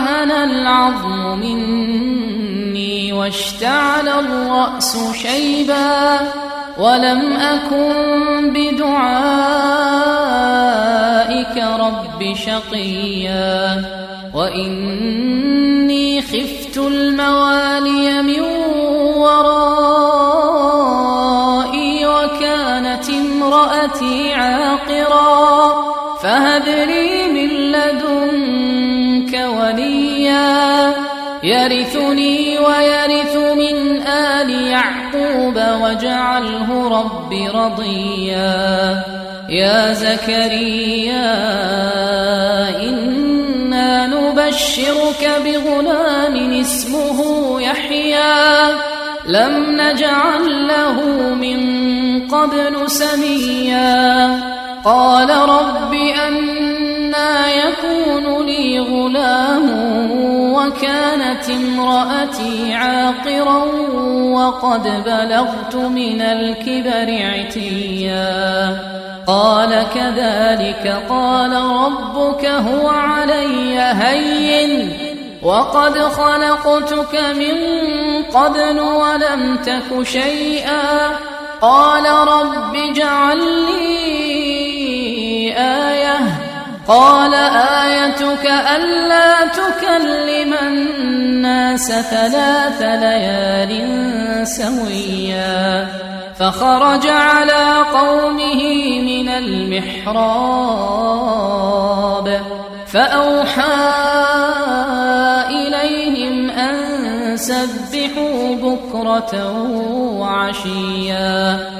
وهن العظم مني واشتعل الرأس شيبا ولم أكن بدعائك رب شقيا وإني رب رضيا. يا زكريا إنا نبشرك بغلام اسمه يحيى. لم نجعل له من قبل سميا. قال رب أنا يكون لي غلام وكانت امرأتي عاقرا وقد بلغت من الكبر عتيا. قال كذلك قال ربك هو علي هين. وقد خلقتك من قبل ولم تك شيئا. قال رب اجعل لي قال آيتك ألا تكلم الناس ثلاث ليال سويا فخرج على قومه من المحراب فأوحى إليهم أن سبحوا بكرة وعشيا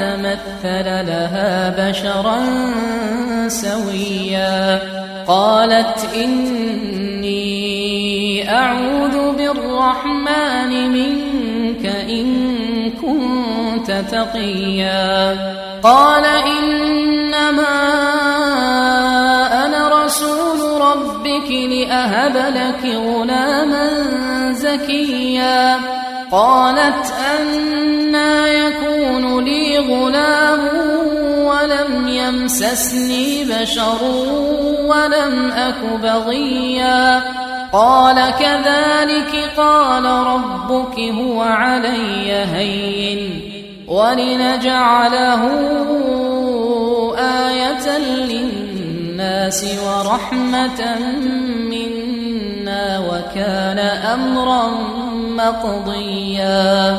فتمثل لها بشرا سويا. قالت إني أعوذ بالرحمن منك إن كنت تقيا. قال إنما أنا رسول ربك لأهب لك غلاما زكيا. قالت أنا يمسسني بشر ولم أك بغيا. قال كذلك قال ربك هو علي هين. ولنجعله آية للناس ورحمة منا وكان أمرا مقضيا.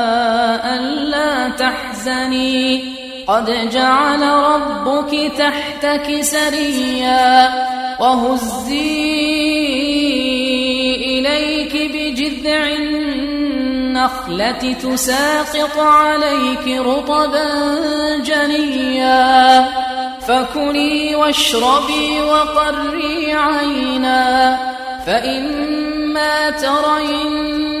تحزني قد جعل ربك تحتك سريا وهزي إليك بجذع النخلة تساقط عليك رطبا جنيا. فكلي واشربي وقري عينا. فإما ترين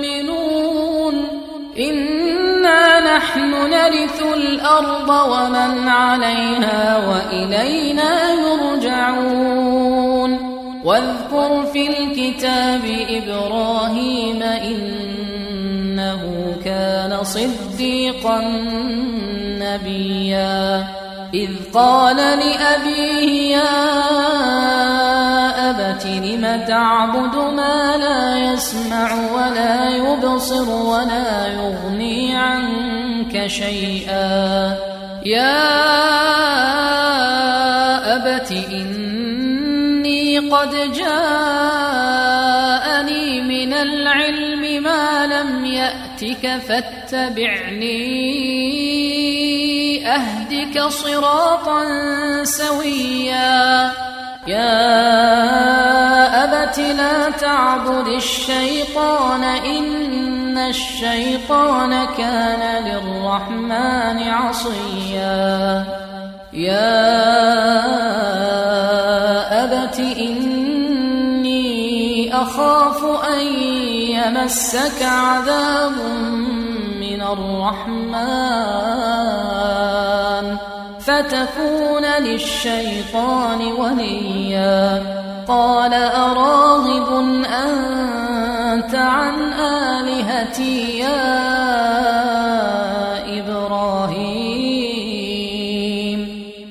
نحن نرث الأرض ومن عليها وإلينا يرجعون. واذكر في الكتاب إبراهيم إنه كان صديقا نبيا. إذ قال لأبيه يا أبت لم تعبد ما لا يسمع ولا يبصر ولا يغني عنك شيئا. يا أبت إني قد جاءني من العلم ما لم يأتك فاتبعني أهدك صراطا سويا. يا أبت لا تعبد الشيطان إن الشيطان كان للرحمن عصيا. يا أبت إني أخاف أن يمسك عذاب من الرحمن. فتكون للشيطان وليا. قال أراغب أنت عن آلهتي يا إبراهيم.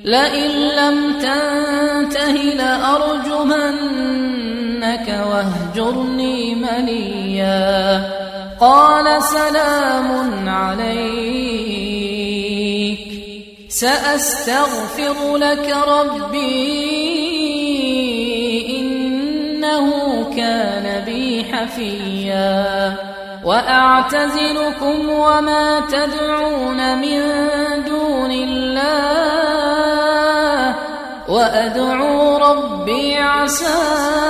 لئن لم تنته لأرجمنك واهجرني مليا. قال سلام عليك سأستغفر لك ربي إنه كان بي حفيا. وأعتزلكم وما تدعون من دون الله. وأدعو ربي عسى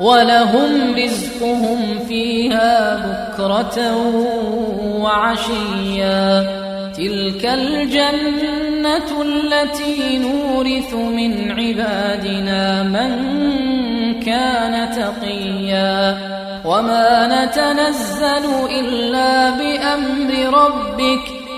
ولهم رزقهم فيها بكرة وعشيا. تلك الجنة التي نورث من عبادنا من كان تقيا. وما نتنزل إلا بأمر ربك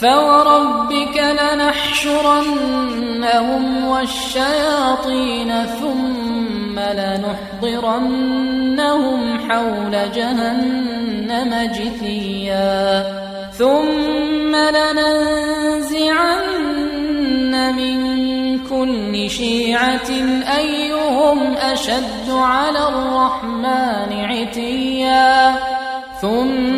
فوربك لنحشرنهم والشياطين ثم لنحضرنهم حول جهنم جثيا ثم لننزعن من كل شيعة أيهم أشد على الرحمن عتيا ثم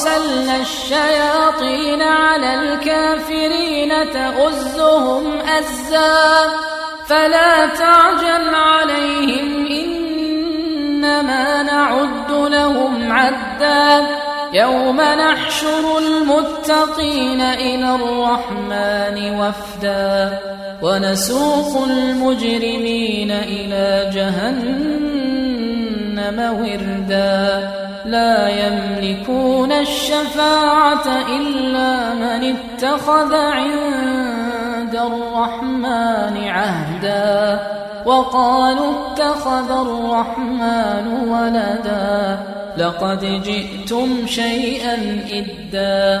أرسلنا الشياطين على الكافرين تؤزهم أزا. فلا تعجل عليهم إنما نعد لهم عدا. يوم نحشر المتقين إلى الرحمن وفدا. ونسوق المجرمين إلى جهنم وردا. لا يملكون الشفاعة إلا من اتخذ عند الرحمن عهدا وقالوا اتخذ الرحمن ولدا لقد جئتم شيئا إدا